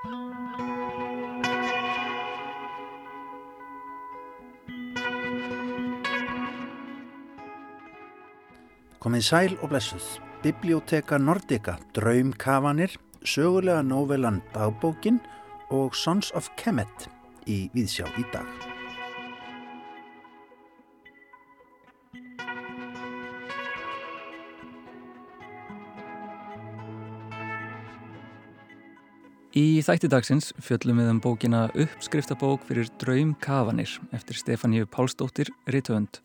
Komið sæl og blessuð. Biblioteka Nordica, Draumkafanir, sögulega nóvelan Dagbókin og Sons of Kemet í Víðsjá í dag. Í þætti dagsins fjöllum við um bókina Uppskriftabók fyrir Draumkafanir eftir Stefáníu Pálsdóttir Rittöfund.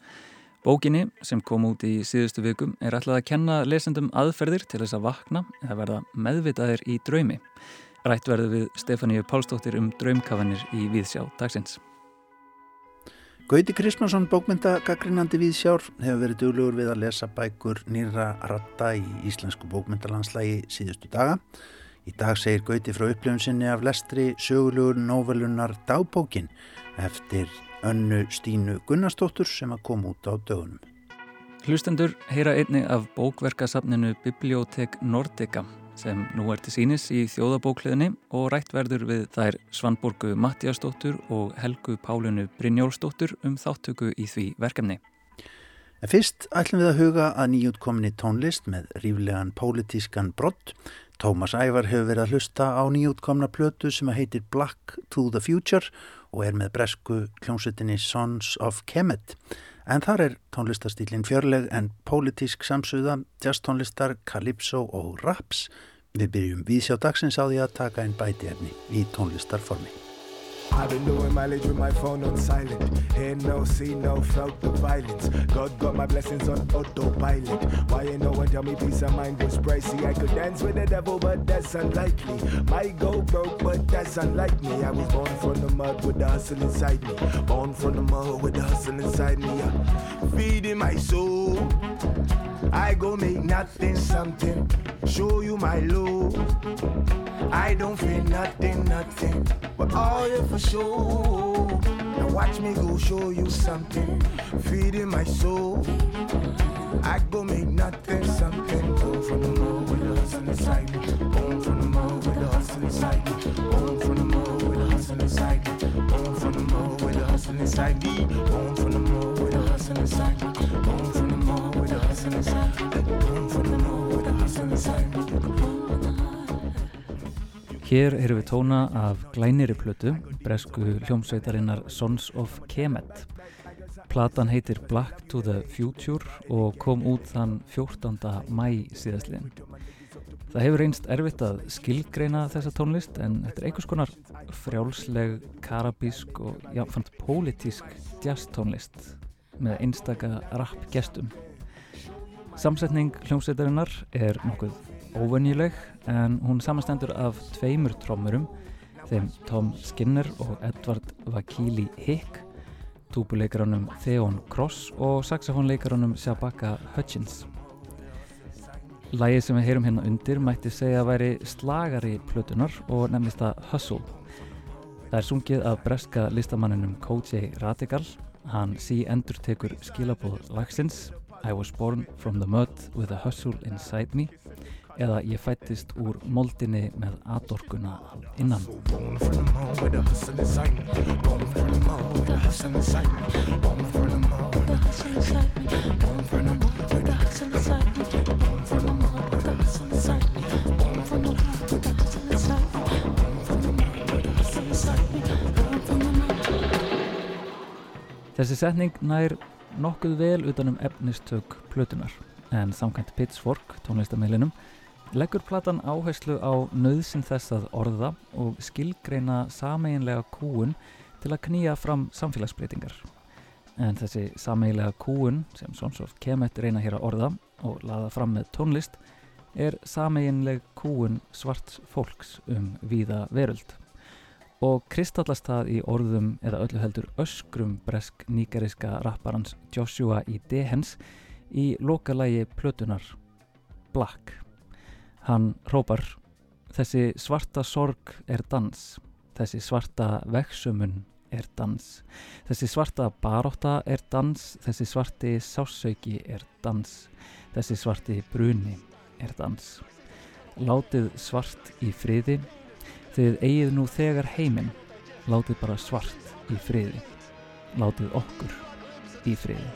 Bókinni, sem kom út í síðustu vikum, er ætlað að kenna lesendum aðferðir til þess að vakna eða verða meðvitaðir í draumi. Rætt verðu við Stefáníu Pálsdóttir um draumkafanir í Víðsjá dagsins. Gauti Krismansson, bókmyndagaggrinandi Víðsjár, hefur verið duglugur við að lesa bækur nýra ratta í Íslensku bókmyndalandslægi síðustu daga. Í dag segir Gauti frá upplifun sinni af lestri sögulugur nóvelunar Dagbókin eftir önnu Stínu Gunnarsdóttur sem að koma út á dögunum. Hlustendur heyra einni af bókverkasafninu Bibliotek Nordica sem nú er til sínis í þjóðabókliðinni og rætt verður við þær Svanborgu Mattiasdóttur og Helgu Pálunu Brynjólfsdóttur um þáttöku í því verkefni. En fyrst ætlum við að huga að nýjútkominni tónlist með ríflegan pólitískan brott. Tómas Ævar hefur verið að hlusta á nýjútkomna plötu sem heitir Black to the Future og er með bresku hljómsutinni Sons of Kemet. En þar er tónlistastílinn fjörleg en pólitísk samsuða, jazztónlistar, calypso og raps. Við byrjum vísjá dagsins á því að taka einn bæti efni í tónlistarformi. I've been doing mileage with my phone on silent. Hear no, see no, felt the violence. God got my blessings on autopilot. Why ain't no one tell me peace of mind was pricey? I could dance with the devil, but that's unlikely. Might go broke, but that's unlike me. I was born from the mud with the hustle inside me. Born from the mud with the hustle inside me. Yeah. Feeding my soul. I go make nothing something. Show you my love. I don't feel nothing, nothing. But all you for sure. Now watch me go show you something. Feeding my soul. I go make nothing something. Born from the mud with the hustle inside me. Born from the mud with the hustle inside me. Born from the mud with the hustle inside me. Born from the mud with the hustle inside me. Born from the mud with the hustle inside me. Born from the mud with the hustle inside me. Born from the mud with the hustle inside me. Hér erum við tóna af glæniri plötu, bresku hljómsveitarinnar Sons of Kemet. Platan heitir Black to the Future og kom út þann 14. mæ síðastliðin. Það hefur einst erfitt að skilgreina þessa tónlist en þetta er einhvers konar frjálsleg, karabísk og jáfnframt pólitísk jazz tónlist með einstaka rap gestum. Samsetning hljómsveitarinnar er nokkuð óvennileg en hún samastendur af tveimur trómurum þeim Tom Skinner og Edward Vakili Hick túbuleikaranum Theon Cross og saxofónleikaranum Shabaka Hutchins. Lægið sem við heyrum hérna undir mætti segja að væri slagari plötunar og nefnist að Hustle. Það er sungið af breska listamanninum Koji Radigal hann sí endur tekur skilabóð lagsins. I was born from the mud with a hustle inside me eða ég fættist úr moldinni með atorkuna innan. Þessi setning nær nokkuð vel utanum efnistök plötunar en samkvæmt Pitchfork, tónlistameilinum leggur platan áherslu á nöðsin þess að orða og skilgreina sameiginlega kúun til að knýja fram samfélagsbreytingar. En þessi sameiginlega kúun sem Sonsov Kemet reyna hér að orða og laða fram með tónlist er sameiginleg kúun svarts fólks um víða veröld. Og kristallast það í orðum eða öllu heldur öskrum bresk nýgeriska rapparans Joshua e. Dehens í lokalægi plötunar Black. Hann hrópar, þessi svarta sorg er dans, þessi svarta veksumun er dans, þessi svarta baróta er dans, þessi svarti sásauki er dans, þessi svarti bruni er dans. Látið svart í friði, Þið eigið nú þegar heiminn, látið bara svart í friði. Látið okkur í friði.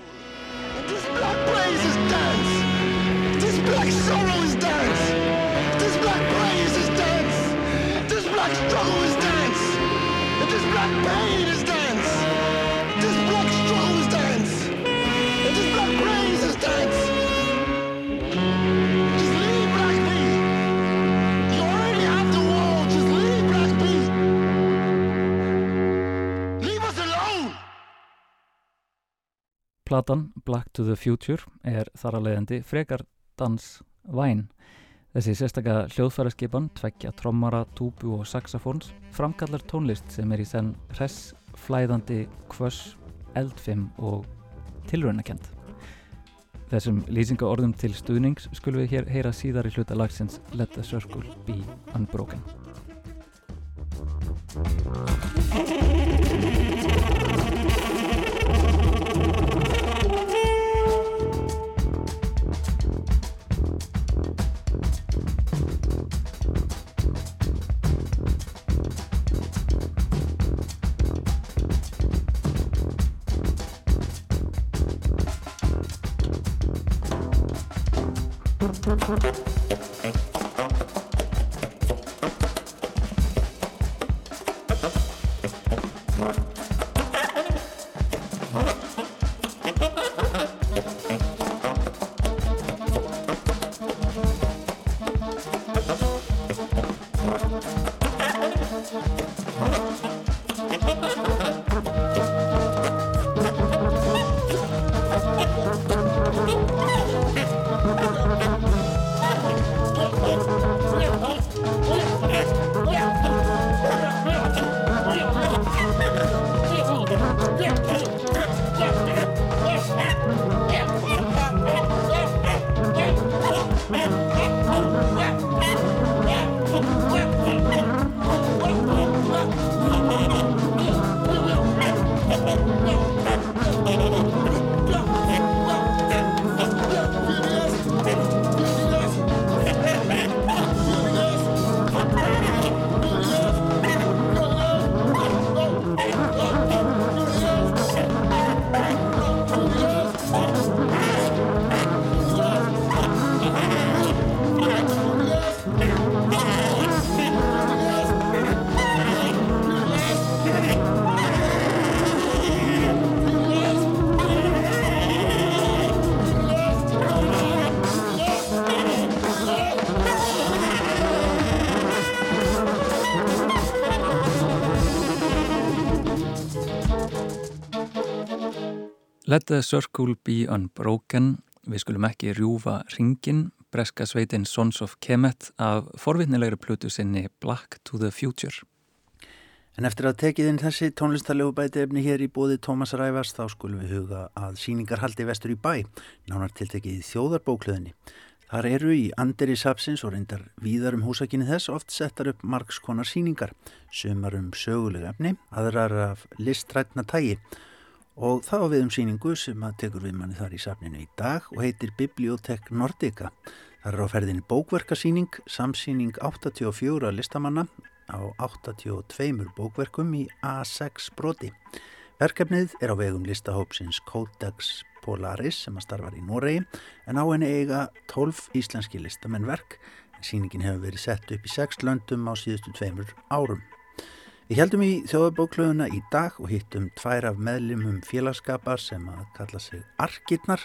Platan Black to the Future er þar að leiðandi frekar dans væn. Þessi sérstaka hljóðfæraskipan, tveggja trommara, túbu og saxofóns framkallar tónlist sem er í senn hress, flæðandi, kvöss, eldfim og tilraunakent. Þessum lýsingaorðum til stuðnings skulum við hér heyra síðar í hluta lagsins Let the Circle be Unbroken. Let the circle be unbroken. Við skulum ekki rjúfa ringin, breska sveitin Sons of Kemet af forvitnilegri plötu sinni Black to the Future. En eftir að tekið inn þessi tónlistarlegu bæti efni hér í bóði Tómas Rævars þá skulum við huga að síningarhaldi vestur í bæ, nánar tiltekið í þjóðarbóklöðinni. Þar eru í anderi sapsins og reyndar víðar um húsakinni þess oft settar upp margskonar síningar, sumar um sögulega efni, aðrar af listrætna tægi og þá við um síningu sem að tekur við manni þar í safninu í dag og heitir Bibliotek Nordica. Það er á ferðinni bókverkasíning, samsíning 84 listamanna á 82 bókverkum í A6 broti. Verkefnið er á vegum listahópsins Codex Polaris sem að starfar í Noregi en á henni eiga 12 íslenski listamenn-verk. Sýningin hefur verið sett upp í 6 löndum á síðustu tveimur árum. Við heldum í þjóðabóklöðuna í dag og hittum tvær af meðlimum félagskapar sem að kalla sig Arkirnar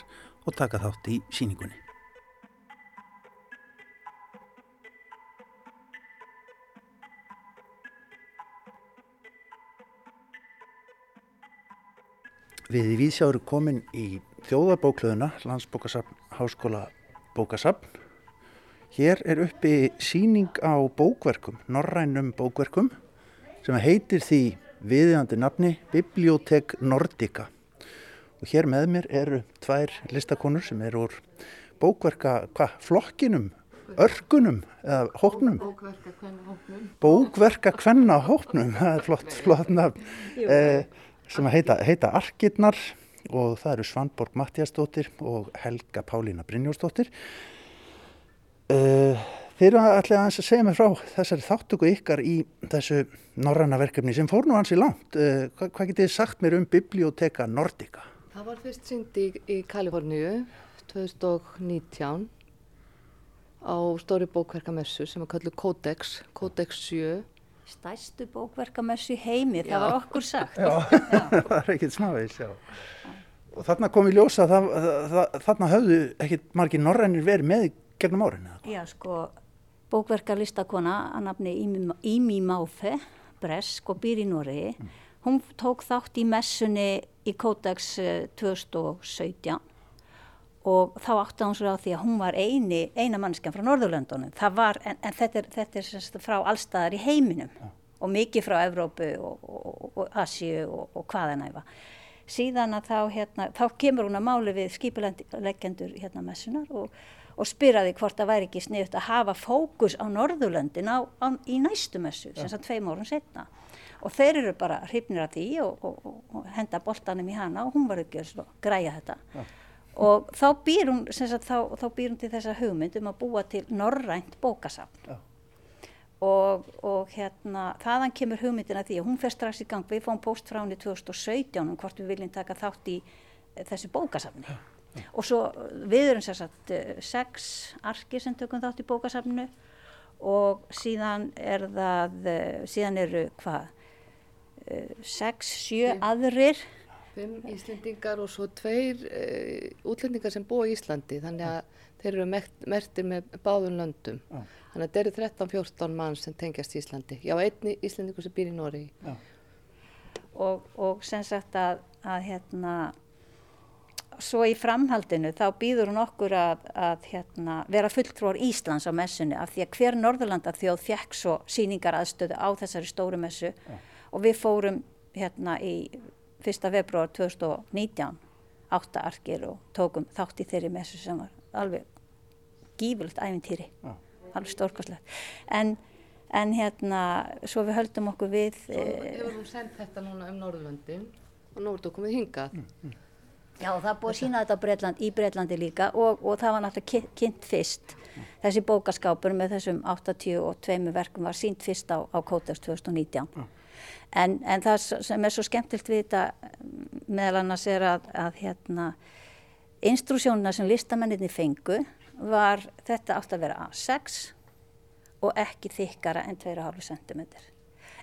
og taka þátt í síningunni. Við í Víðsjáru komin í þjóðabóklöðuna, landsbókasafn, háskóla bókasafn. Hér er uppi síning á bókverkum, norrænum bókverkum sem heitir því viðjandi nafni Bibliotek Nordica. Og hér með mér eru tvær listakonur sem eru úr bókverka, hvað, flokkinum, örgunum eða hópnum? Bókverka hvenna hópnum. Bókverka hvenna hópnum, það er flott, flott nafn, eh, sem heita, heita Arkirnar og það eru Svanborg Mattiasdóttir og Helga Pálína Brynjósdóttir. Eh, Þeir eru alltaf aðeins að segja mig frá þessari þáttöku ykkar í þessu norræna verkefni sem fór nú hansi langt. Uh, hvað, hvað getið þið sagt mér um Biblioteka Nordica? Það var fyrst synd í, í Kaliforníu 2019 á stóri bókverkamessu sem var kallu Codex, Codex 7. Stærstu bókverkamessu í heimi, Já. það var okkur sagt. Já, það er ekkert smávegis, já. Og þarna kom í ljósa, það, það, þarna höfðu ekkert margir norrænir verið með í gegnum árin. eða hvað? Já, sko, bókverkalistakona að nafni Ími- Máfe, bresk og býr í Noregi, hún tók þátt í messunni í Codex eh, 2017 og þá átti hún sér á því að hún var eini, eina mannskjan frá Norðurlöndunum. Það var, en, en þetta er, þetta er frá allstaðar í heiminum og mikið frá Evrópu og, og, og Asíu og, og hvaðanæfa. Síðan að þá, hérna, þá kemur hún að máli við skipuleggendur hérna messunar og, og spyrjaði hvort það væri ekki sniðut að hafa fókus á Norðurlöndin á, á, í næstu messu, sem sagt tveim árum setna. Og þeir eru bara hrifnir af því og, og, og, og henda boltanum í hana og hún var ekki að græja þetta. Og þá býr hún, sagt, þá, þá býr hún til þessa hugmynd um að búa til norrænt bókasafn. Já. Og, og hérna, þaðan kemur hugmyndin að því að hún fer strax í gang, við fáum post frá henni 2017 um hvort við viljum taka þátt í þessu bókasafni. Og svo eh, við erum sér satt sex arki sem tökum þátt í bókasafninu og síðan er það, eh, síðan eru hvað, eh, sex, sjö aðrir Fimm Íslendingar og svo tveir uh, útlendingar sem búa í Íslandi þannig að þeir eru mert, mertir með báðum löndum. Já. Þannig að þeir eru 13-14 mann sem tengjast Íslandi. Já, einni Íslendingur sem býr í Nóri. og, og sem sagt að, að hérna svo í framhaldinu þá býður hún okkur að, að hérna, vera fulltrúar Íslands á messunni af því að hver Norðurlanda þjóð fekk svo síningar aðstöðu á þessari stóru messu og við fórum hérna í 1. februar 2019 átta arkir og tókum þátt í þeirri messu sem var alveg gífulegt æfintýri Já. alveg stórkostlegt en, en hérna svo við höldum okkur við Svo eh, hefur hún sendt þetta núna um Norðurlöndin og nú er þetta komið hingað. Já, það er búið að sína þetta Bretland, í Bretlandi líka og, og það var náttúrulega kynnt, fyrst. Þessi bókaskápur með þessum 82 verkum var sínt fyrst á, á Codex 2019. En, en það sem er svo skemmtilt við þetta meðal annars er að, að hérna, instrúsjónuna sem listamenninni fengu var þetta átt að vera A6 og ekki þykkara en 2,5 cm.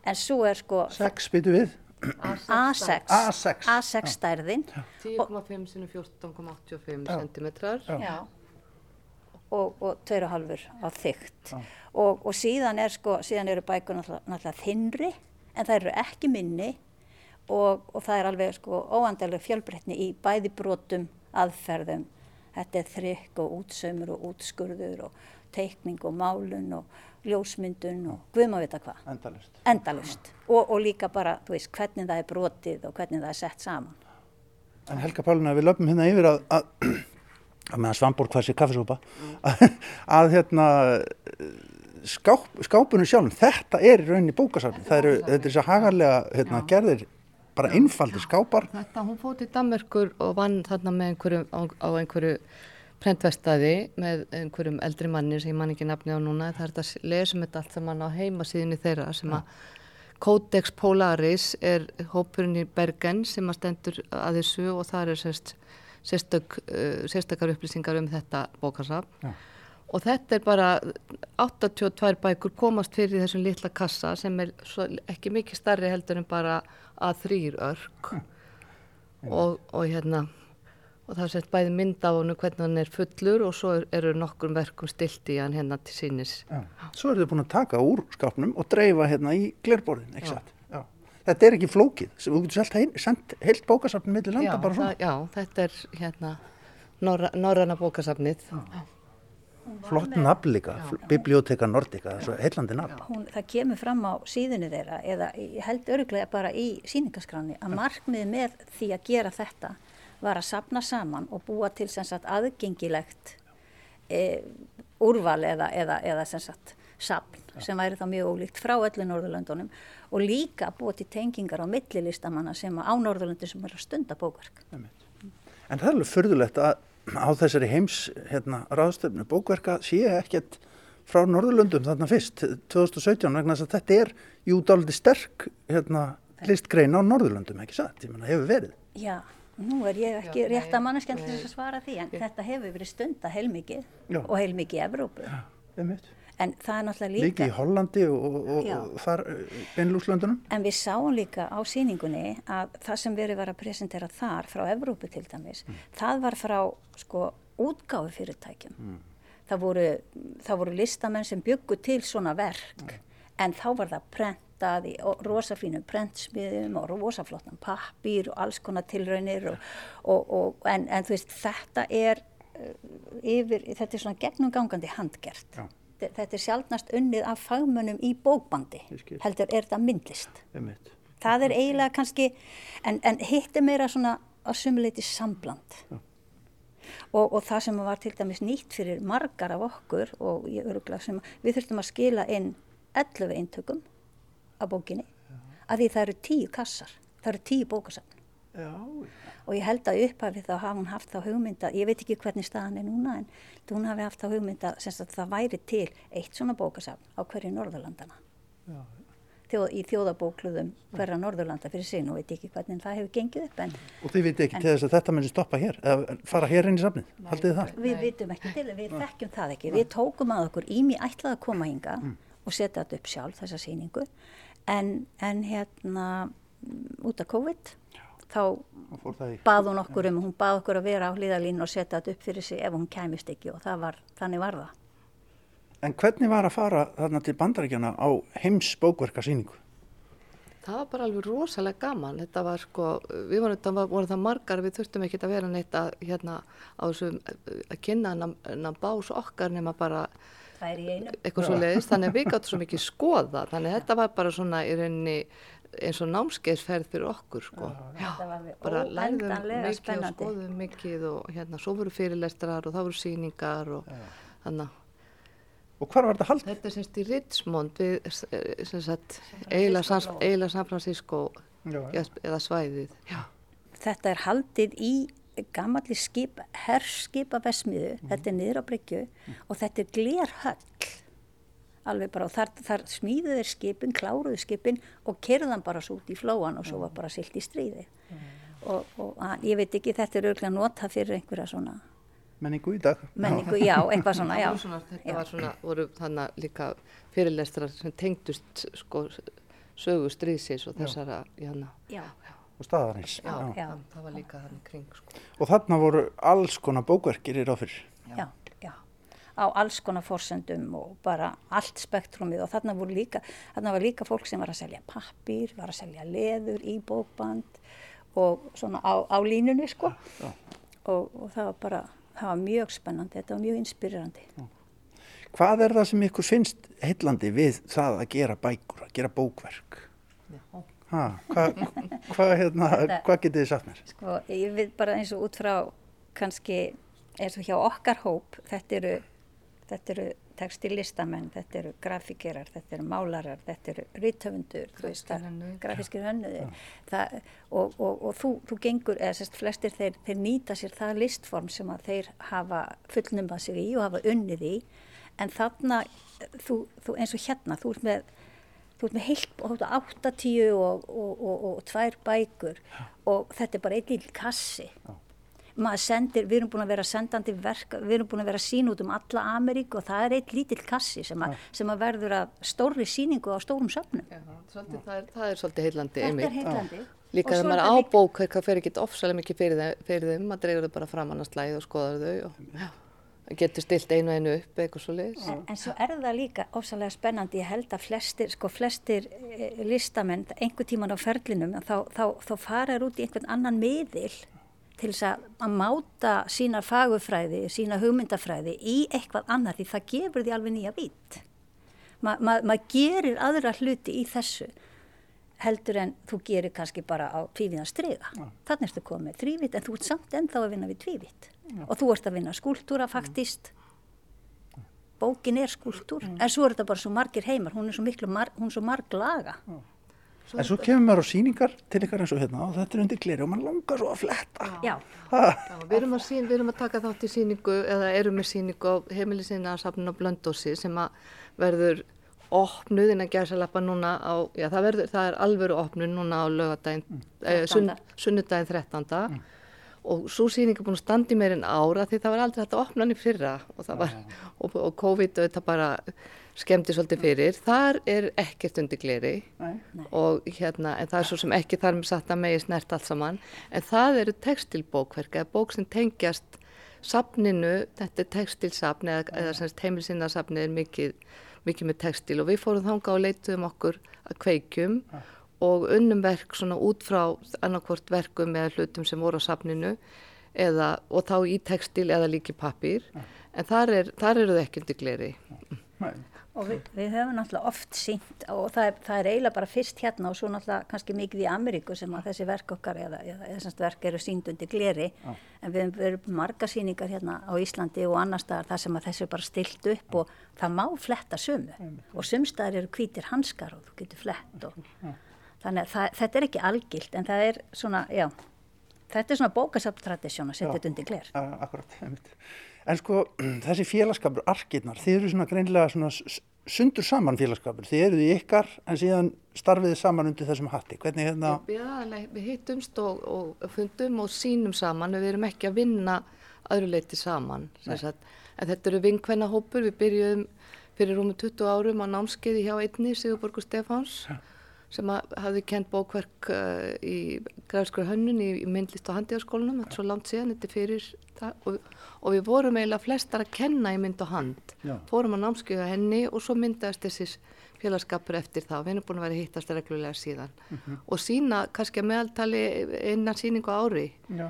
En svo er sko Sex byttu við. A6, A6, A6 stærðin 10,5 sinni 14,85 Já. centimetrar. Já. Já. Og, og tveir og halvur á þygt. Og, og síðan, er sko, síðan eru bækur náttúrulega, náttúrulega þinnri en það eru ekki minni og, og það er alveg sko óandalega fjölbreytni í bæði brotum, aðferðum. Þetta er þrykk og útsaumur og útskurður og teikning og málun og ljósmyndun og guðma vita hvað. Endalust. Endalust. Og, og líka bara, þú veist, hvernig það er brotið og hvernig það er sett saman. En Helga Pálina, við löpum hérna yfir að, að, að meðan Svamborg hvað sé kaffesúpa, að, að hérna skáp, skápunum sjálfum, þetta er í rauninni bókasafni. Það eru, þetta er að hagarlega hérna, gerðir bara einfaldir skápar. Þetta, hún fótt í Danmörkur og vann þarna með einhverju, á, á einhverju prentvestaði með einhverjum eldri manni sem ég man ekki nafni á núna. Það er þetta að lesum þetta allt saman á heimasíðinni þeirra sem að Codex Polaris er hópurinn í Bergen sem að stendur að þessu og það er sérst, sérstök, uh, sérstakar upplýsingar um þetta bókasafn. Já. Og þetta er bara 82 bækur komast fyrir þessum litla kassa sem er svo, ekki mikið starri heldur en bara að þrýr örk og, og hérna og það er sett bæði mynd af honum hvernig hann er fullur og svo er, eru nokkur verkum stilt í hann hérna til sínis. Já. Svo eru þau búin að taka úr skápnum og dreifa hérna í glerborðin. Þetta er ekki flókið, þú getur sendt heilt bókasafn millir landa bara svona. það, já, þetta er hérna norra, norræna bókasafnið. Flott nafn líka, Biblioteka Nordica, það er svo heillandi nafn. hún, það kemur fram á síðunni þeirra eða held öruglega bara í síningaskráni að markmið með því að gera þetta var að sapna saman og búa til sagt aðgengilegt e, úrval eða, eða, eða sagt sapn sem væri þá mjög ólíkt frá öllu Norðurlöndunum og líka búa til tengingar á millilistamanna sem á Norðurlöndum sem er að stunda bókverk. En það er alveg furðulegt að á þessari heims hérna, ráðstöfnu bókverka sé ekkert frá Norðurlöndum þarna fyrst, 2017, vegna þess að þetta er jú dálítið sterk hérna, listgrein á Norðurlöndum, ekki satt? Ég menna, hefur verið. Já, nú er ég ekki Já, rétt að manneskjandi til þess að svara því en þetta hefur verið stunda heilmikið Já. og heilmikið í Evrópu. Einmitt. En það er náttúrulega Líka líka, í Hollandi og, og, Já. og þar Benlúkslöndunum. en við sáum líka á síningunni að það sem verið var að presentera þar frá Evrópu til dæmis, það var frá sko útgáfu fyrirtækjum. Það, voru, það voru listamenn sem byggu til svona verk en þá var það prentað í og rosafínum prentsmiðum og rosaflottan pappír og alls konar tilraunir og, og, og, en, en þú veist þetta er uh, yfir, þetta er svona gegnumgangandi handgert. Já. Þe- Þetta er sjálfnast unnið af fagmönnum í bókbandi, heldur er þetta myndlist. Einmitt. Það er eiginlega kannski, en, en hitt er meira svona á sumuleiti sambland. Og, og það sem var til dæmis nýtt fyrir margar af okkur og ég öruglega sem við þurftum að skila inn 11 eintökum af bókinni að því það eru tíu kassar, það eru tíu bókasafn. Já, Og ég held að upphafi þá hafa hún haft þá hugmynda, ég veit ekki hvernig staðan er núna en hún hafi haft þá hugmynda sem sagt, það væri til eitt svona bókasafn á hverju Norðurlandana. Þjóð, í þjóðabókluðum hverja Norðurlanda fyrir sig, nú veit ekki hvernig það hefur gengið upp en og þið viti ekki til þess að þetta muni stoppa hér, eða fara hér inn í safnið, haldið það? við vitum ekki til, við þekkjum það ekki. Við tókum að okkur ími ætlaði að koma hinga og setja þetta upp sjálf, þessa sýningu, en, en hérna út af COVID, þá það í... bað hún okkur um, hún bað okkur að vera á hlýðalínu og setja þetta upp fyrir sig ef hún kæmist ekki og það var, þannig var það. En hvernig var að fara þarna til bandaríkjana á heims bókverkasýningu? Það var bara alveg rosalega gaman. Þetta var sko, við vorum, þetta var, voru það margar, við þurftum ekki að vera neitt að, hérna, á þessu, að kynna hennan bás okkar nema bara Það er í einu. eitthvað svo leiðist. Þannig að við gáttum svo mikið skoða. Þannig að þetta var bara svona í rauninni eins og námskeiðsferð fyrir okkur, sko. Já, Þetta var alveg bara lærðum óendanlega mikið og spennandi. skoðum mikið og hérna, svo voru fyrirlestrar og það voru sýningar og þannig að Og hvar var þetta haldið? Þetta er semst í Richmond við eh, sagt eiginlega San, eiginlega San Francisco Já, já, eða svæðið. Já. Þetta er haldið í gammalli skip, herrskipa vesmiðu, þetta er niður á bryggju og þetta er glerhöll. Alveg bara og þar, þar smíðu þeir skipin, kláruðu skipin og kerðan bara svo út í flóan og svo var bara silt í stríði. Og, og að, ég veit ekki, þetta er auðvitað notað fyrir einhverja svona Menningu í dag. menningu, já, eitthvað svona, já. Þetta Já. var svona, voru þannig líka fyrirlestrar sem tengdust sko sögu stríðsins og þessara, hérna, Já, Og staðarins. já, Já. Það, það var líka þannig kring, sko. Og þarna voru alls konar bókverkir í ráð fyrir. já, já. Á alls konar forsendum og bara allt spektrumið og þarna voru líka, þarna var líka fólk sem var að selja pappír, var að selja leður í bókband og svona á, á línunni sko. Og, og það var bara, það var mjög spennandi, þetta var mjög inspirerandi. Hvað er það sem ykkur finnst heillandi við það að gera bækur, að gera bókverk? Ha, hvað hva, hérna, hva getið þið sagt mér? Sko, ég veit bara eins og út frá kannski eins og hjá okkar hóp, þetta eru, þetta eru textilistamenn, þetta eru grafíkerar, þetta eru málarar, þetta eru veist Grafískir. Það, og og, og þú, þú gengur, eða sérst flestir þeir, þeir nýta sér það listform sem að þeir hafa fullnumað sig í og hafa unnið í, en þarna, þú, þú eins og hérna, þú ert með þú ert með heilt, þú ert með 80 og, og, og, og tvær bækur og þetta er bara einn lítill kassi. Maður sendir, við erum búin að vera sendandi verk, við erum búin að vera sín út um alla Ameríku og það er einn lítill kassi sem, að, sem að verður að stórri síningu á stórum söfnum. Já, svolítið, það, er, það er svolítið heillandi, Þetta er einmitt. heitlandi. Líka þegar maður er á bók, það fer ekki ofsalega mikið fyrir þeim, fyrir þeim, maður dregur þau bara fram annars slæð og skoðar þau og já, getur stilt einu einu upp eitthvað svo leiðis. En, en svo er það líka ofsalega spennandi, ég held að flestir, sko flestir eh, listamenn, einhver tíman á ferlinum, þá, þá, þá fara þær út í einhvern annan miðil til þess að, að máta sína fagufræði, sína hugmyndafræði í eitthvað annað því það gefur því alveg nýja vít. Ma, ma, maður gerir aðra hluti í þessu heldur en þú gerir kannski bara á tvíviðan strega. Þannig ertu komið með þrývit en þú ert samt ennþá að vinna við tvívitt. Og þú ert að vinna skúltúra faktist. Bókin er skúltúr, en svo er þetta bara svo margir heimar, hún er svo miklu, mar, hún er svo marg laga. En svo kemur maður á síningar til ykkar eins og hérna og þetta er undir gleri og mann langar svo að fletta. Já, Já, við, erum að sín, við erum að taka þátt í síningu eða erum með síningu á heimilisina safnun á Blöndósi sem að verður opnuð en að gæsa lappa núna á, já það verður, það er alvöru opnuð núna á lögadaginn, mm. eh, sunn, 13.. sunnudaginn 13. Og svo síning er búin að standa í meirinn ára því það var aldrei hægt að opna hann í fyrra og það var, og, og COVID auðvitað bara skemmti svolítið fyrir. Þar er ekkert undir gleri og hérna, en það er svo sem ekki þar með satt að megi snert allt saman, en það eru textilbókverk eða bók sem tengjast safninu, þetta er textilsafn eða, eða semst heimilsinnasafni er mikið, mikið með textil og við fórum þanga og leituðum okkur að kveikjum og unnum verk svona út frá annarkvort verkum eða hlutum sem voru á safninu eða, og þá í textil eða líki pappír, en þar, er, þar eru þau ekki undir gleri. Nei. Og við, við höfum náttúrulega oft sínt og það er, það er eiginlega bara fyrst hérna og svo náttúrulega kannski mikið í Ameríku sem að þessi verk okkar eða, eða, semst verk eru sínd undir gleri. En við höfum marga síningar hérna á Íslandi og annar staðar þar sem að þessu er bara stilt upp og það má fletta sumu og sumstaðar eru hvítir hanskar og þú getur flett og þannig að það, þetta er ekki algilt en það er svona, já þetta er svona bókasaptradisjón að setja þetta undir gler. A- Akkurat, einmitt. En sko, þessi félagskapur, arkirnar, þið eru svona greinlega svona sundur saman félagskapur. Þið eruð í ykkar en síðan starfiðið saman undir þessum hatti. Hvernig hérna, Við, aðalega- við hittumst og, og fundum og sínum saman, við erum ekki að vinna öðru leiti saman. En þetta eru vinkvenna hópur, við byrjuðum fyrir rúmum 20 árum á námskeiði hjá einni, Sigurborgur Stefáns, sem að, hafði kent bókverk uh, í græfskur hönnun í, í myndlist og handíðaskólanum, þetta er svo langt síðan, þetta er fyrir það og, og við vorum eiginlega flestar að kenna í mynd og hand. Já. Fórum námskeiði á henni og svo myndaðist þessi félagskapur eftir það. Við erum búin að vera að hittast reglulega síðan og sína kannski að meðaltali innan síningu ári. já,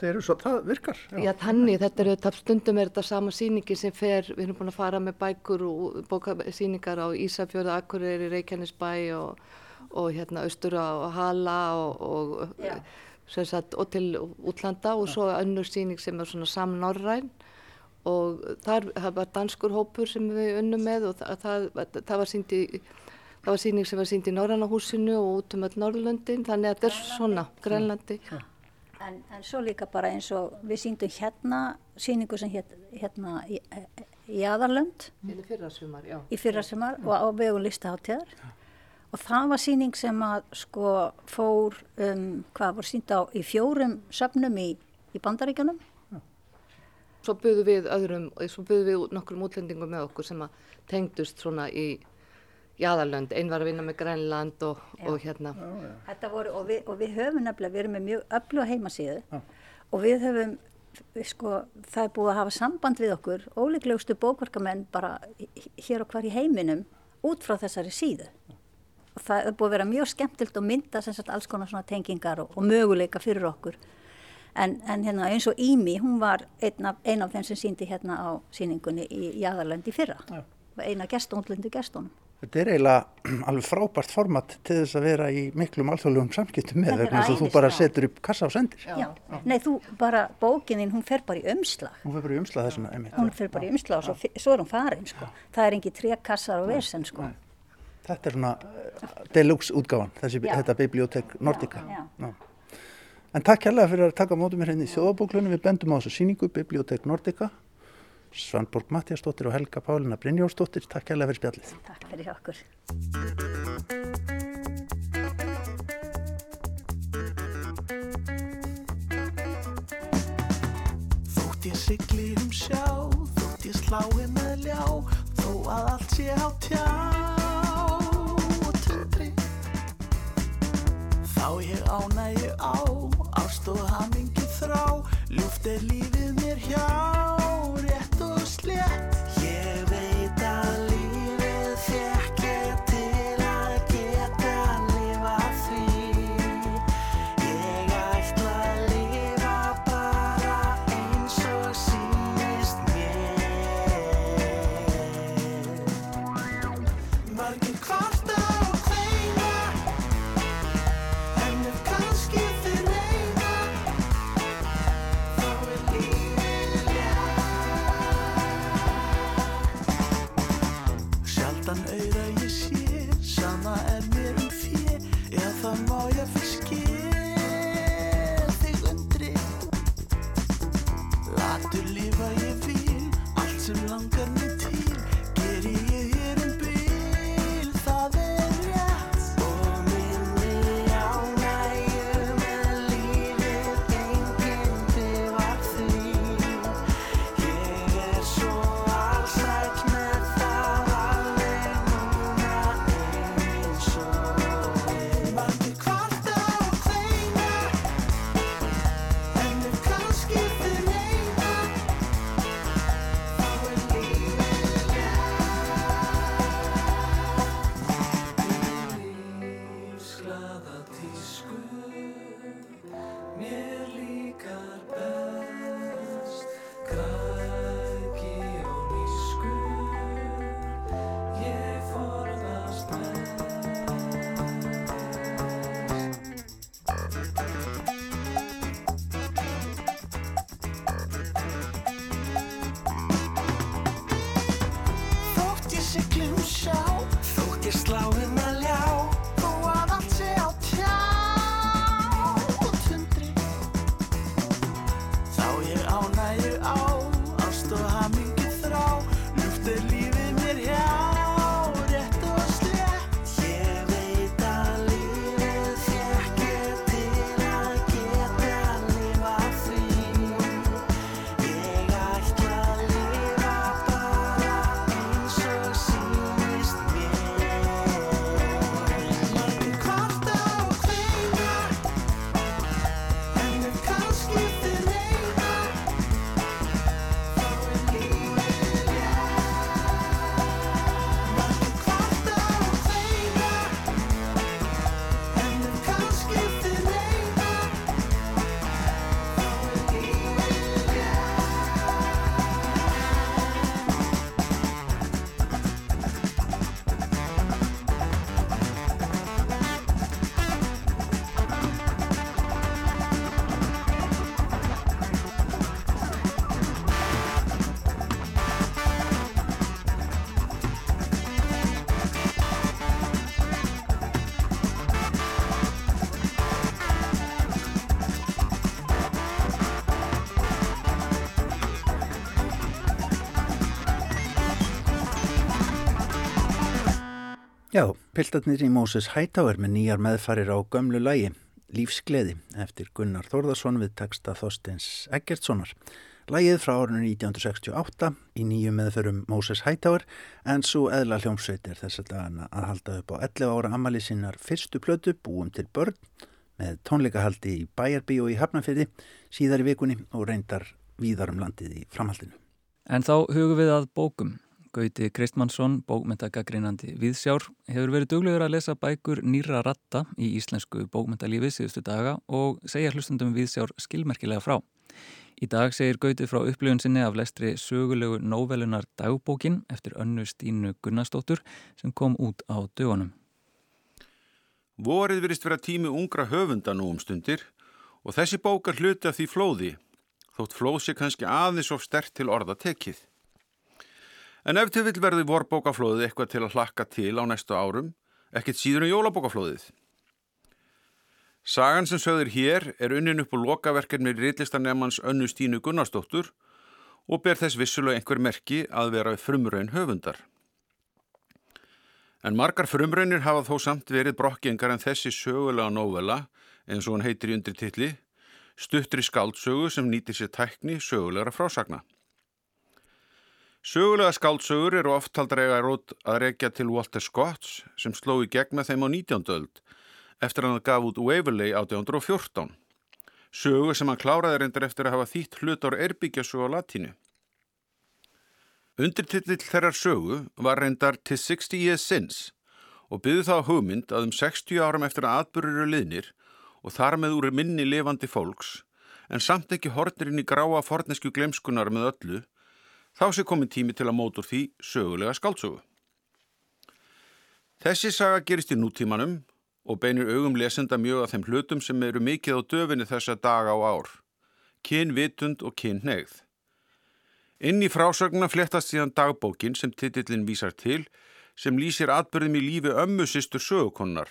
þið eru svo, það virkar. Já, þannig, þetta er auðvitað stundum er þetta sama síningi sem fer, við erum búin að fara með bækur og bóka síningar á Ísafjörða, Akureyri, Reykjanesbæ og, og hérna austur á Hala og, og, sagt, og til útlanda og svo önnur síning sem er svona samnorræn. Og þar það var danskur hópur sem við unnum með og það, það, það var sínd í Það var síning sem var sínd í Norranna húsinu og út um öll Norrlöndin, þannig að þetta er svona, Grænlandi. En, en svo líka bara eins og við síndum hérna síningu sem hét, hérna í, í Aðarlönd Í fyrra sumar, já. í fyrra sumar og á vegu listaháttíðar og það var síning sem að sko fór um, hvað var sínd á í fjórum söfnum í, í Bandaríkjunum. Svo buðum við öðrum, svo buðum við nokkrum útlendingum með okkur sem að tengdust svona í Jæðarlönd, einn var að vinna með Grænland og, og hérna. Þetta voru, og, við, og við höfum nefnilega, við erum með mjög öfluga heimasíðu. Og við höfum, við sko, það er búið að hafa samband við okkur, ólíklegustu bókverkamenn bara hér og hvar í heiminum út frá þessari síðu. Og það er búið að vera mjög skemmtilt að mynda sagt alls konar svona tengingar og, og möguleika fyrir okkur. En, en hérna eins og Ími, hún var einn af, ein af þeim sem síndi hérna á síningunni í Jæðarlönd í fyrra. Já. Eina gestónlundu gestónum. Þetta er eiginlega alveg frábært format til þess að vera í miklum alþjóðlegum samskiptum með vegna þess að þú bara setur upp kassa og sendir. Já. Nei, þú bara, bókininn, hún fer bara í umslag. Hún fyrir bara í umslað þessum einmitt. hún fyrir bara í umslag og svo, svo er hún farin sko. það er engi trékassar og versen sko. Þetta er svona uh, deluxe útgáfan, þessi, þetta bibliotek Nordica. Já, já. En takk hérlega fyrir að taka á móti mér hérna í þjóðabóklunum. Við bendum á þessu síningu, bibliotek Nordica. Svanborg Mattiasdóttir og Helga Pálina Brynjórsdóttir. Takk hérlega fyrir spjallið. takk fyrir okkur Þótt ég sigli um sjá, þótt ég slái með ljá, þó að allt sé á tjá ást og hamingi þrá, ljúft er lífið Já, piltarnir í Moses Hightower með nýjar meðfarir á gömlu lægi, Lífsgleði, eftir Gunnar Þórðarsson við texta Þorsteins Eggertssonar. Lægið frá árunni 1968 í nýju meðförum Moses Hightower en svo eðla hljómsveit er þess að að halda upp á 11 ára ammali sinnar fyrstu plötu búum til börn með tónleikahaldi í Bæjarby og í Hafnarfyrði síðar í vikunni og reyndar víðar um landið í framhaldinu. En þá hugum við að bókum. Gauti Kristmannsson, bókmyndagagrínandi Viðsjár, hefur verið duglegur að lesa bækur nýra ratta í íslensku bókmyndalífi síðustu daga og segja hlustundum Viðsjár skilmerkilega frá. Í dag segir Gauti frá upplifun sinni af lestri sögulegu nóvelunar dagbókin eftir önnu Stínu Gunnarsdóttur sem kom út á dögunum. Vorið virist vera tími ungra höfunda nú um stundir og þessi bókar hluti af því flóði, þótt flóð sé kannski aðeins of stert til orða tekið. En ef til vill verði vorbókaflóðið eitthvað til að hlakka til á næstu árum, ekkert síður en jólabókaflóðið. Sagan sem sögður hér er unnin upp úr lokaverkefni rillistarnemans önnu Stínu Gunnarsdóttur og ber þess vissulega einhver merki að vera frumraun höfundar. En margar frumraunir hafa þó samt verið brokkingar en þessi sögulega nóvela, eins og hann heitir í undirtilli, stuttri skáldsögu sem nýtir sér tækni sögulegra frásagna. Sögulega skáldsögur eru oft taldar eiga rót að rekja til Walter Scotts sem sló í gegn með þeim á 19. öld eftir hann gaf út Waverley 1814. Sögu sem hann kláraði reyndar eftir að hafa þýtt hlut ár erbyggjasögu á latínu. Undirtitill þeirrar sögu var reyndar til 60 years since og byggði þá hugmynd að um 60 áram eftir að atbyrður eru liðnir og þar með úr minni lifandi fólks en samt ekki hornir inn í gráa fornesku glemskunar með öllu þá sé komin tími til að mótur því sögulega skáldsögu. Þessi saga gerist í nútímanum og beinir augum lesenda mjög að þeim hlutum sem eru mikið á döfinni þessa daga á ár. Kyn vitund og kyn negð. Inn í frásögnuna flettast síðan dagbókin sem titillin vísar til sem lýsir atbyrðum í lífi ömmu sýstur sögukonnar.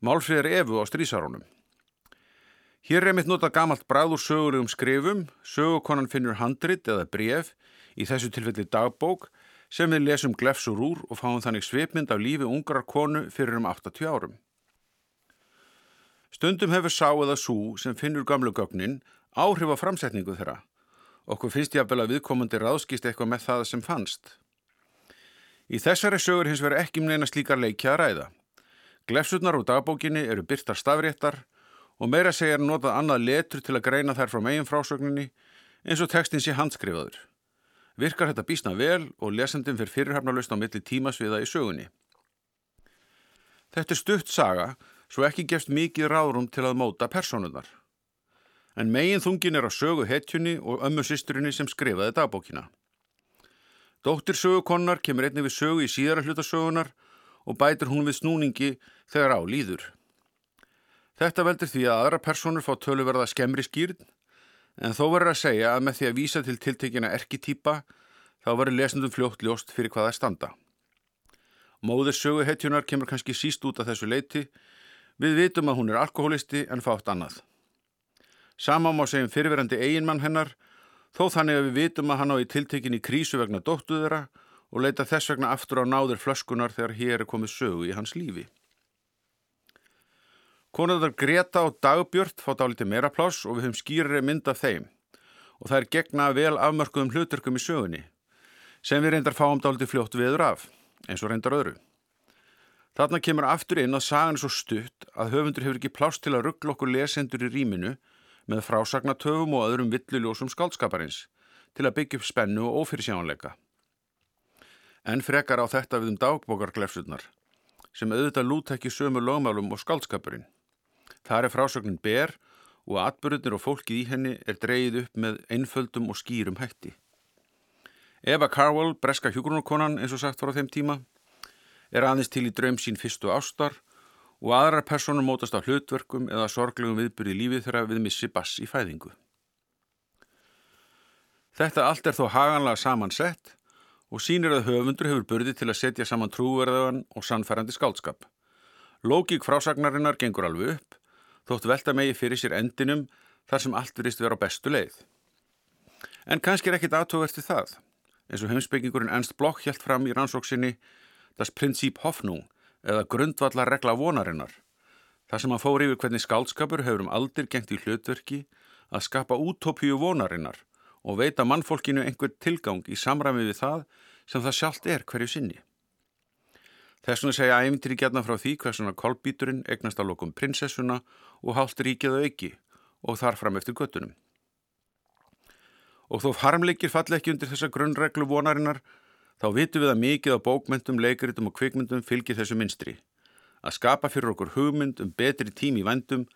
Málfriðar Efu á strísarónum. Hér er mitt nota gamalt bræður sögulegum skrifum, sögukonan finnur handrit eða bref, í þessu tilfelli dagbók, sem við lesum glefsur úr og fáum þannig svipmynd af lífi ungrar konu fyrir um 80 árum. Stundum hefur sá eða sú sem finnur gamlu gögnin áhrif á framsetningu þeirra. Okkur finnst ég að bela viðkomandi ráðskist eitthvað með það sem fannst. Í þessari sögur hins veru ekki um neina slíkar leikja að ræða. Glefsurnar úr dagbókinni eru byrtar stafréttar og meira segja er notað annað letur til að greina þær frá megin frásögninni eins og textin sé handskrifaður. Virkar þetta bísna vel og lesendum fyrir fyrirhafnalust á milli tímasviða í sögunni. Þetta er stutt saga svo ekki gefst mikið ráðrum til að móta personunar. En megin þungin er að sögu hetjunni og ömmu sýsturinni sem skrifaði dagbókina. Dóttir sögukonnar kemur einnig við sögu í síðara hlutasögunar og bætir hún við snúningi þegar á líður. Þetta veldur því að aðra personur fá töluverða skemmri skýrn en þó verður að segja að með því að vísa til tiltekina erkitýpa þá verður lesendum fljótt ljóst fyrir hvað það standa. Móðir söguhetjunar kemur kannski síst út af þessu leiti. Við vitum að hún er alkoholisti en fátt annað. Sama má segjum fyrirverandi eiginmann hennar, þó þannig að við vitum að hann á í tiltekinni krísu vegna dóttuðura og leita þess vegna aftur á náður flöskunar þegar hér er komið sögu í hans lífi. Konaðar Greta og Dagbjörn fá dálítið meira pláss og við höfum skýrri mynd af þeim og það er gegna vel afmörkuðum hluturkum í sögunni sem við reyndar fáum dálítið fljótt viður af, eins og reyndar öðru. Þarna kemur aftur inn að sagan er svo stutt að höfundur hefur ekki pláss til að ruggla okkur lesendur í rýminu með frásagnatöfum og öðrum villuljósum skaldskaparins til að byggja upp spennu og ófyrirsjánleika. En frekar á þetta við um dagbókarglefsutnar sem auðvitað lút ekki sömu lögmálum og skaldskapurinn. Það er frásögnin ber og atbyrðunir og fólkið í henni er dreyið upp með einföldum og skýrum hætti. Eva Carwell, breska hjúgrunarkonan eins og sagt frá þeim tíma, er aðeins til í draum sín fyrstu ástar og aðrar personur mótast á hlutverkum eða sorglegum viðbyrði lífið þegar við missi bass í fæðingu. Þetta allt er þó haganlega samansett og sínir að höfundur hefur börði til að setja saman trúverðaðan og sannfærandi skálskap. Lógík frásagnarinnar gengur alveg upp þótt velta megi fyrir sér endinum þar sem allt verist vera á bestu leið. En kannski er ekkit aðtóverst við það, eins og heimsbyggingurinn Ernst Bloch helt fram í rannsóksinni das Prinzip Hoffnung eða grundvallar regla vonarinnar, þar sem hann fór yfir hvernig skálskapur hefur um aldir gengt í hlutverki að skapa útópíu vonarinnar og veita mannfólkinu einhver tilgang í samræmi við það sem það sjálft er hverju sinni. Þess vegna segja í gerna frá því hversuna kolbíturinn egnast á lokum prinsessuna og hálft ríkið auki og þar fram eftir göttunum. Og þó farmleikir falli ekki undir þessa grunnreglu vonarinnar, þá vitum við að mikið á bókmyndum, leikritum og kvikmyndum fylgir þessu minstri. Að skapa fyrir okkur hugmynd um betri tím í vendum,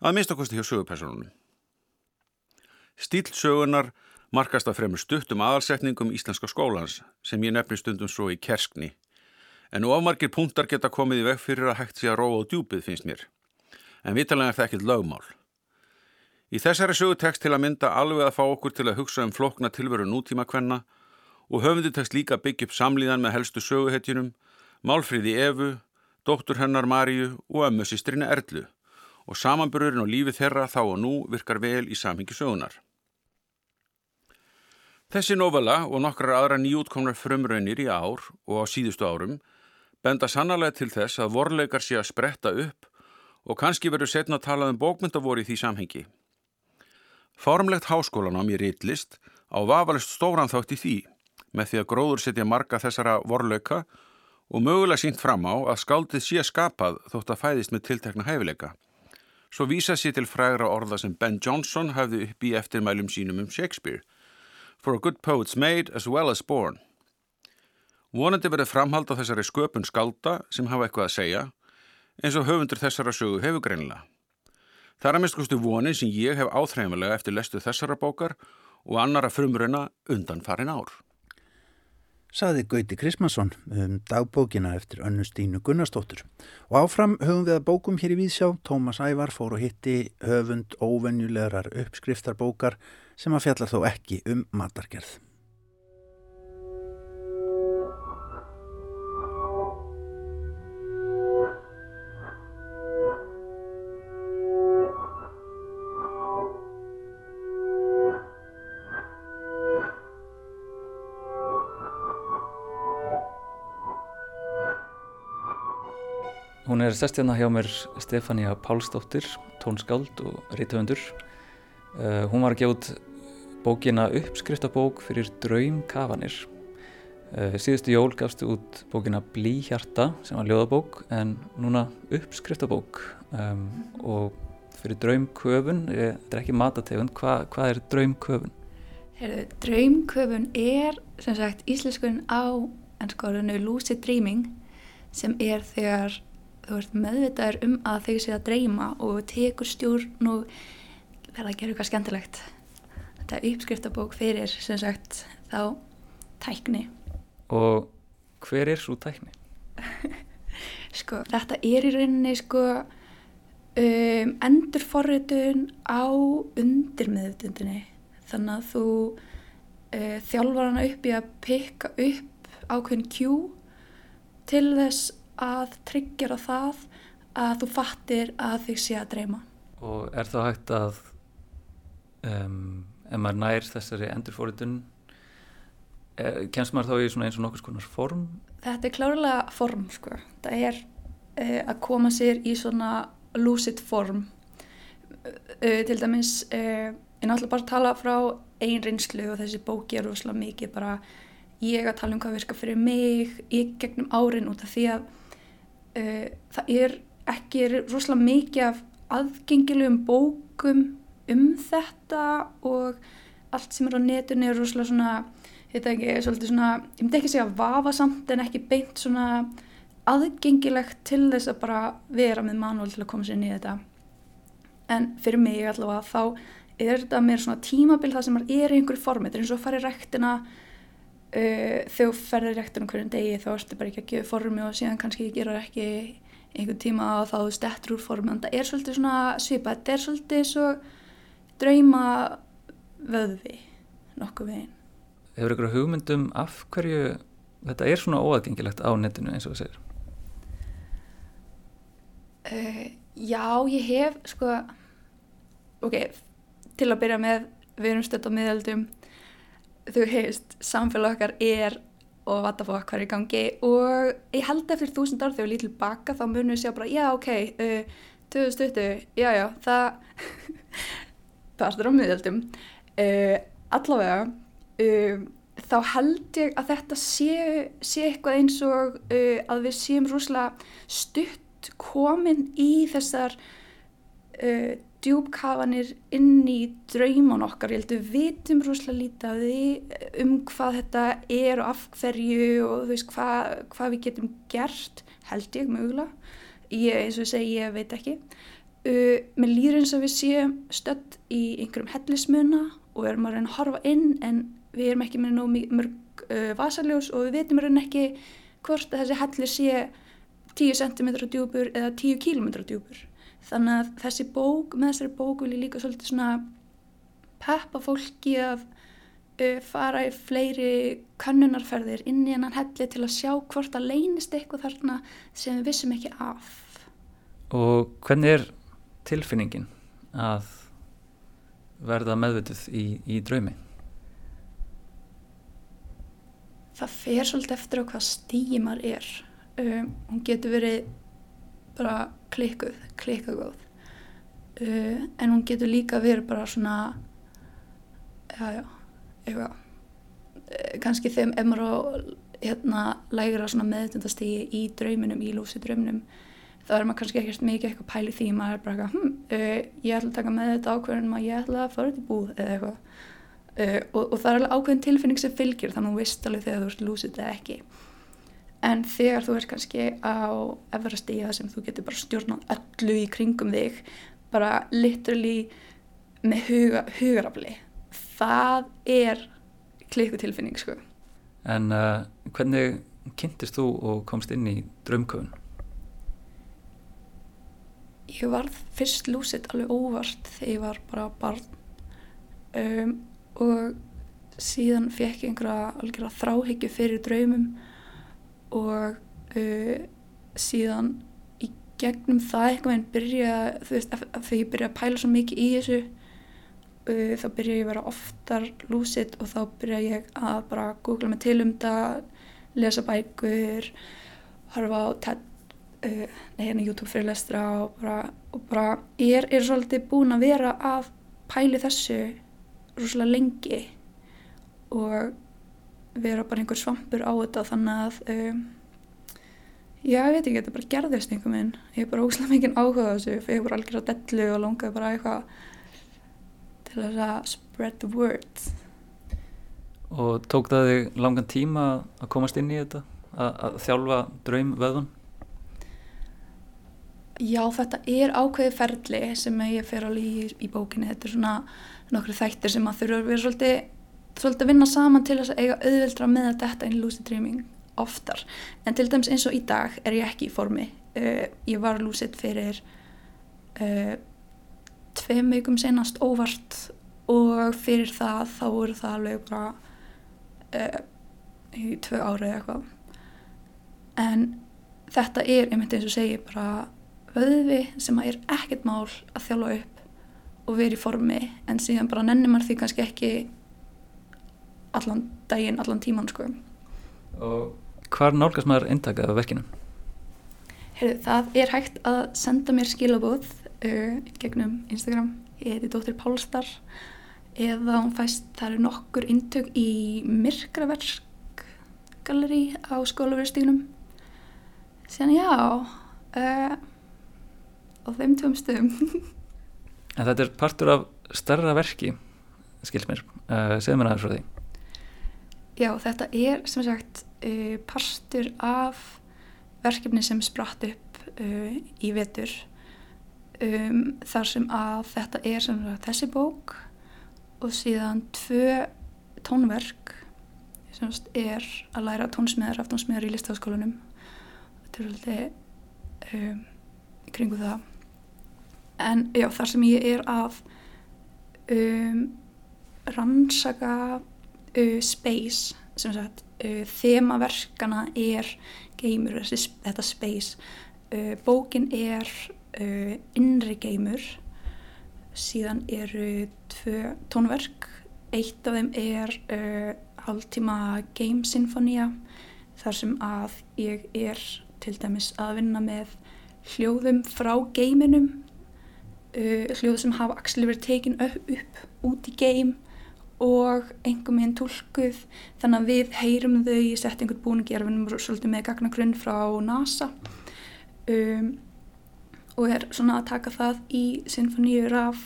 að mista kosti hjá sögupersonunum. Stíl sögunar markast af fremur stuttum aðalsetningum íslenska skólans sem ég nefnir stundum svo í kerskni en ofmargir punktar geta komið í veg fyrir að hægt sé að róa á djúpið finnst mér. En vitalega er það ekkit lögmál. Í þessari sögutekst til að mynda alveg að fá okkur til að hugsa um flokna tilveru nútíma kvenna og höfundu tekst líka byggja upp samlíðan með helstu söguhetjunum, Málfríði Evu, dóttur hennar Maríu og ömmu sýstrina Erlu og samanbururinn og lífi þeirra þá og nú virkar vel í samhengi sögunar. Þessi novella og nokkrar aðra nýjútkomnar frumraunir í ár og á síðustu árum benda sannarlega til þess að vorleikar sé að spretta upp og kannski verður setna að tala um bókmyndavori í því samhengi. Formlegt háskólanám í Rittlist á vafalist stóran þátt í því með því að gróður setja marga þessara vorleika og mögulega sínt fram á að skáldið sé skapað þótt að fæðist með tiltekna hæfileika. Svo vísa sér til frægra orða sem Ben Jonson hafði upp í eftirmælum sínum um Shakespeare. For a good poet's made as well as born. Vonandi verið framhald á þessari sköpun skálda sem hafa eitthvað að segja eins og höfundur þessara sögu hefur greinlega. Það er að miskustu vonin sem ég hef áþreifilega eftir lestu þessara bókar og annara frumruna undan farin ár. Saði Gauti Krismansson um dagbókina eftir önnustínu Gunnarsdóttur. Og áfram höfum við að bókum hér í Vísjá. Tómas Ævar fór og hitti höfund óvenjulegar uppskriftarbókar sem að fjalla þó ekki um matargerð. Hún er sestjana hjá mér Stefania Pálsdóttir, tónskáld og rítöfundur. Uh, hún var að út bókina uppskriftabók fyrir draumkafanir. Uh, síðustu jól gafstu út bókina Blíhjarta sem var ljóðabók en núna uppskriftabók um, og fyrir draumköfun, eh, þetta er ekki matategund, Hva, hvað er draumköfun? Herðu, draumköfun er sem sagt íslenskun á ennskórunu lucid dreaming sem er þegar þú ert meðvitaður um að þau sé að dreyma og tekur stjórn og verða að gera eitthvað skemmtilegt. Þetta er uppskriftabók fyrir sem sagt þá tækni. Og hver er svo tækni? Sko, þetta er í rauninni sko um, endurforritun á undirmeðutundinni. Þannig að þú uh, þjálfar hana upp í að pikka upp ákveðin kjú til þess að tryggjara það að þú fattir að þig sé að dreyma. Og er þá hægt að um, ef maður nær þessari endurfóritun eh, kemst maður þá í eins og nokkur skonar form? Þetta er klárlega form sko. Það er uh, að koma sér í svona lucid form. Uh, til dæmis, uh, ég náttúrulega bara tala frá einn reynslu og þessi bóki er rosalega mikið bara ég að tala um hvað virka fyrir mig í gegnum árin út af því að uh, það er ekki rosalega mikið af aðgengilegum bókum um þetta og allt sem er á netinu er rosalega svona, veit ekki, svolítið svona, ég myndi ekki segja vafasamt en ekki beint svona aðgengilegt til þess að bara vera með manúal til að koma sér í þetta. En fyrir mig allavega þá er þetta mér svona tímabil það sem er í einhverju formi, þetta er eins og að fara í rektina uh, þegar þú ferðir í rektina hverjum degi þá ertu bara ekki að gefa formi og síðan kannski gera ekki einhvern tíma og þá stettur úr formi, en það er svolítið svona svipað, þetta er svolítið svo drauma vöðvi nokkuð veginn. Hefur ykkur hugmyndum af hverju þetta er svona óaðgengilegt á netinu eins og þú segir? Uh, já, ég hef sko, ok, til að byrja með, við erum stödd á miðaldum, þú heist, samfélag okkar er og vata fók hvað er í gangi og ég held eftir þúsund ár þegar við lítum baka þá munum við sjá bara, já, ok, uh, 2020, já, já, það, það er á miðaldum, uh, allavega, uh, þá held ég að þetta sé, sé eitthvað eins og að við séum rúslega stutt komin í þessar uh, djúbkafanir inn í drauman okkar. Ég held að við vitum rúslega lítið því um hvað þetta er og af hverju og þú veist hvað, hvað við getum gert, held ég mögulega. Ég, eins og ég segi, ég veit ekki. Uh, mér líður eins og við séum stödd í einhverjum hellismuna og erum að reyna að horfa inn en við erum ekki með mörg uh, vasaljós og við veitum raun ekki hvort að þessi hellir sé 10 cm djúpur eða 10 km djúpur. Þannig að þessi bók, með þessari bók vil ég líka svolítið svona peppa fólki að uh, fara í fleiri kannunarferðir inn í hennan helli til að sjá hvort að leynist eitthvað þarna sem við vissum ekki af. Og hvernig er tilfinningin að verða meðvituð í, í draumi? það fer svolítið eftir á hvað stígi maður er um, hún getur verið bara klikkuð klikkagóð uh, en hún getur líka verið bara svona já já eitthvað. Uh, kannski þeim ef maður á hérna lægra svona meðutundastígi í drauminum, í lúsi drauminum þá er maður kannski ekkert mikið eitthvað pæli því maður er bara eitthvað, hm, uh, ég ætla að taka með þetta ákveðin maður ég ætla að fara í búð eða eitthvað. Uh, og, og það er alveg ákveðin tilfinning sem fylgir þannig að þú veist alveg þegar þú ert lúsið eða ekki en þegar þú ert kannski á efra stíða sem þú getur bara stjórnað öllu í kringum þig bara literally með huga, hugarafli það er klikku tilfinning sko. En uh, hvernig kynntist þú og komst inn í draumköfun? Ég var fyrst lúsið alveg óvart þegar ég var bara barn. Um og síðan fekk ég einhverja algjörða þráhyggju fyrir draumum og uh, síðan í gegnum það eitthvað en byrja þegar ég byrja að pæla svo mikið í þessu uh, þá byrja ég að vera oftar lúsitt og þá byrja ég að bara googla mig til um það lesa bækur harfa á TED uh, nei, hérna YouTube fyrirlestra og bara, og bara ég er, er svolítið búin að vera að pæli þessu rosalega lengi og vera bara einhver svampur á þetta þannig að um, já, ég veit ekki, þetta bara gerðist einhver minn ég er bara óslæm mikið áhuga þessu ég bara algjör á dellu og langaði bara eitthvað til að spread the word Og tók það þig langan tíma að komast inn í þetta? Að, að þjálfa draumvöðun? Já, þetta er ákveði ferli sem ég fer alveg í, í bókinni þetta er svona nokkru þættir sem að þurfa að vera svolítið, svolítið að vinna saman til þess að eiga auðvildra með að þetta inn í lucid dreaming oftar. En til dæmis eins og í dag er ég ekki í formi. Uh, ég var lucid fyrir uh, tveim vikum senast óvart og fyrir það þá voru það alveg bara uh, í tvö ári eða eitthvað. en þetta er einmitt eins og segi bara vöðvi sem að er ekkert mál að þjálfa upp og vera í formi en síðan bara nennir maður því kannski ekki allan daginn, allan tíman sko. Og hvar nálgast maður eintakað af verkinu? Heyrðu, það er hægt að senda mér skilabóð uh, gegnum Instagram, ég heiti Dóttir Pálstar eða hún fæst, það eru nokkur intök í Myrkraverk galleri á skólaverðstígunum síðan já uh, á þeim tveim stöðum En þetta er partur af starra verki, skilt mér, uh, segð mér aðeins frá því. Já, þetta er sem sagt uh, partur af verkefni sem spratt upp uh, í vetur um, þar sem að þetta er sem sagt þessi bók og síðan tvö tónverk sem sagt er að læra tónsmiðar af tónsmiðar í listafaskólanum þetta er alltaf um, kringu það. En já, þar sem ég er að um, rannsaka uh, space sem sagt uh, þemaverkana er þessi, þetta space. Uh, bókin er innri geimur. Síðan eru tvö tónverk. Eitt af þeim er uh, hálftíma game sinfonía þar sem að ég er til dæmis að vinna með hljóðum frá geiminum. Uh, hljóð sem hafa axli verið tekin upp, upp út í geim og einhver meginn tólkuð þannig að við heyrum þau í settingur búningi er við svolítið með gagnagrunn frá NASA. Um, og er svona að taka það í sinfoníur af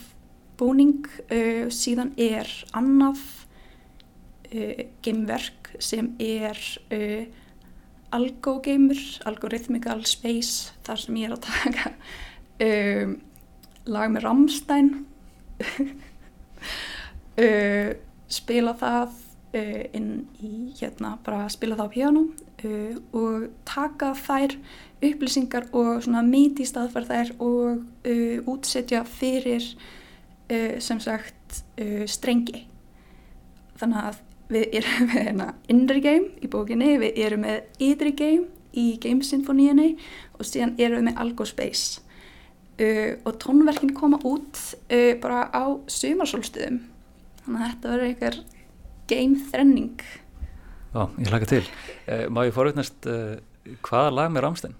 búning. Uh, síðan er annað uh, geimverk sem er uh, algogeimur, algorithmical space þar sem ég er að taka um, lag með Rammstein uh, spila það uh, inn í hérna bara spila það á piano uh, og taka þær upplýsingar og svona meiti staðfært þær og útsetja fyrir sem sagt strengi. Þannig að við erum með hérna innri game í bókinni, við erum með ytri game í Game Sinfoníinni og síðan erum við með Algo Space. Uh, og tónverkin koma út uh, bara á sumarsólstuðum þannig að þetta verður einhver game þrenning Ó, ég hlaka til. Uh, má ég forveitnast uh, hvaða lag með Ramstein?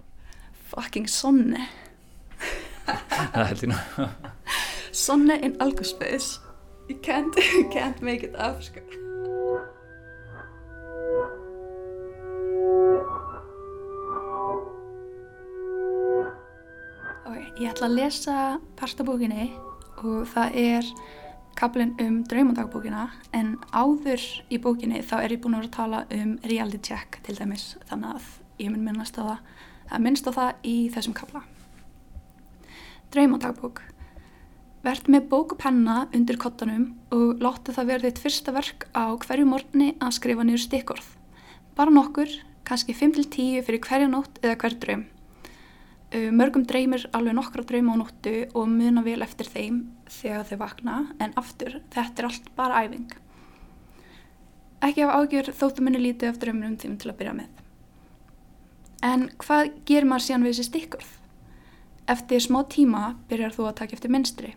fucking Sonne Það held ég nú. Sonne in Algo Space you can't, you can't make it up sko ég ætla að lesa partabókinni og það er kaplinn um draumandagbókina en áður í bókinni þá er ég búin að vera að tala um reality check til dæmis þannig að ég mun minnast á það að minnst á það í þessum kapla. Draumandagbók Vert með bók og penna undir kottanum og láttu það vera þitt fyrsta verk á hverju morgni að skrifa niður stikkorð. Bara nokkur, kannski 5-10 fyrir hverja nótt eða hver draum. Uh, Mörgum dreymir alveg nokkra drauma á nóttu og muna vel eftir þeim þegar þau vakna en aftur, þetta er allt bara æfing. Ekki hafa ágjör þóttu muni lítið af draumunum þeim til að byrja með. En hvað ger maður síðan við þessi stikkorð? Eftir smá tíma byrjar þú að taka eftir mynstri.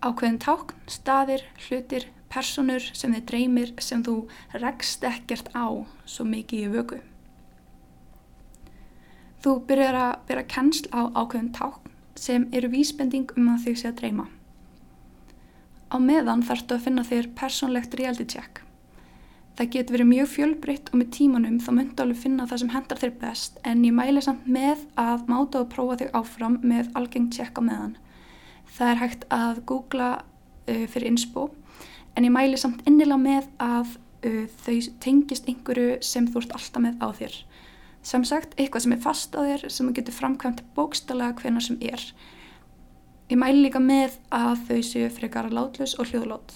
Ákveðin tákn, staðir, hlutir, personur sem þið dreymir sem þú rekst ekkert á svo mikið í vöku. Þú byrjar að byrja kennsl á ákveðin tákn sem eru vísbending um að þig sé að dreyma. Á meðan þarftu að finna þér persónlegt reality check. Það getur verið mjög fjölbreytt og með tímanum þá myndu alveg finna það sem hendar þér best en ég mæli samt með að máta og prófa þig áfram með algengt check á meðan. Það er hægt að googla uh, fyrir inspo en ég mæli samt innilega með að uh, þau tengist einhverju sem þú ert alltaf með á þér. Sem sagt, eitthvað sem er fast á þér sem þú getur framkvæmt bókstala hvenar sem er. Ég mæli líka með að þau séu frekar látlaus og hljóðlót.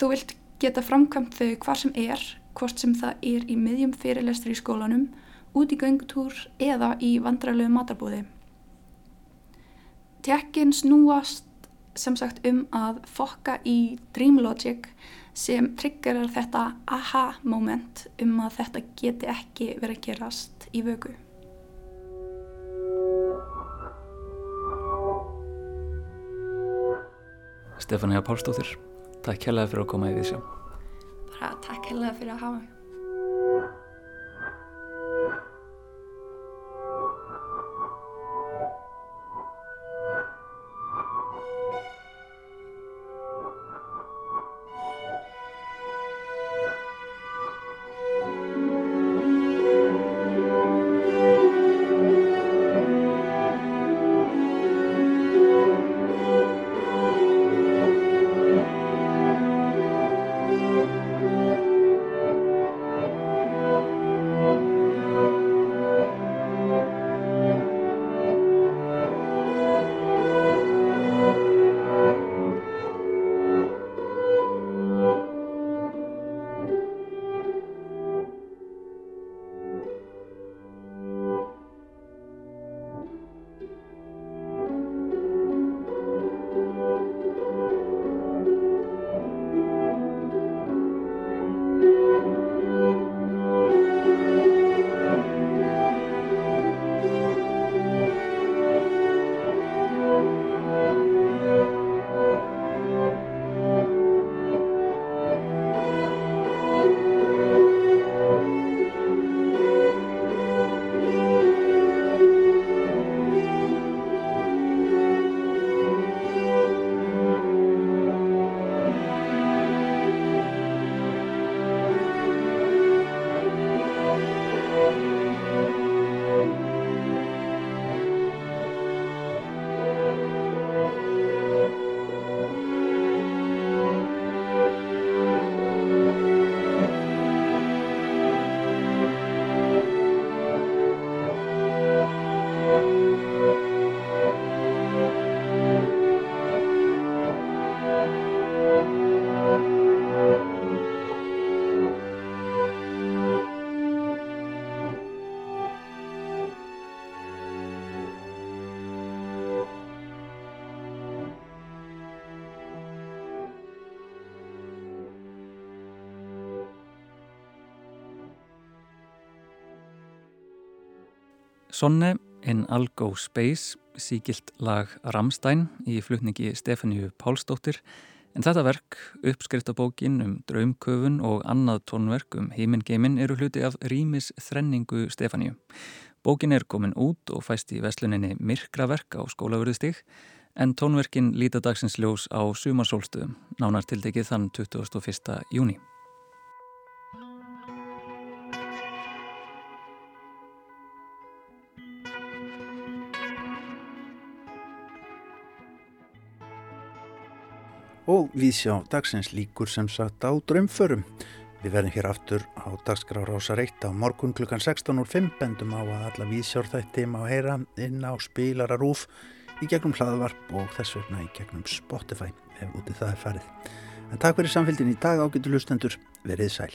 Þú vilt geta framkvæmt þau hvar sem er, hvort sem það er í miðjum fyrirlestri í skólanum, út í göngutúr eða í vandrarlegu matarbúði. Tekkin snúast sem sagt um að fokka í Dream Logic sem triggerar þetta aha moment um að þetta geti ekki verið að gerast í vögu. Stefania Pálstóttir, takk helga fyrir að koma í því sjá. Bara takk helga fyrir að hafa mig. Sonne in Algo Space, síkilt lag Ramstein í flutningi Stefáníu Pálsdóttir en þetta verk, uppskriftabókin um draumköfun og annað tónverk um heimingeimin eru hluti af Rímis þrenningu Stefáníu. Bókin er komin út og fæst í vesluninni Myrkraverk á skólaverðistig en tónverkin líta dagsins ljós á sumarsólstöðum, nánar tildekið þann 21. júni. Og við sjá dagsins líkur sem sagt á draumförum. Við verðum hér aftur á dagskrá Rása Reitt á morgun klukkan 16.05 bendum á að alla vísjárþætti má heyra inn á spilararúf í gegnum hlaðvarp og þess vegna í gegnum Spotify ef úti það er farið. En takk fyrir samfélgin í dag ágættu lustendur, verið sæl.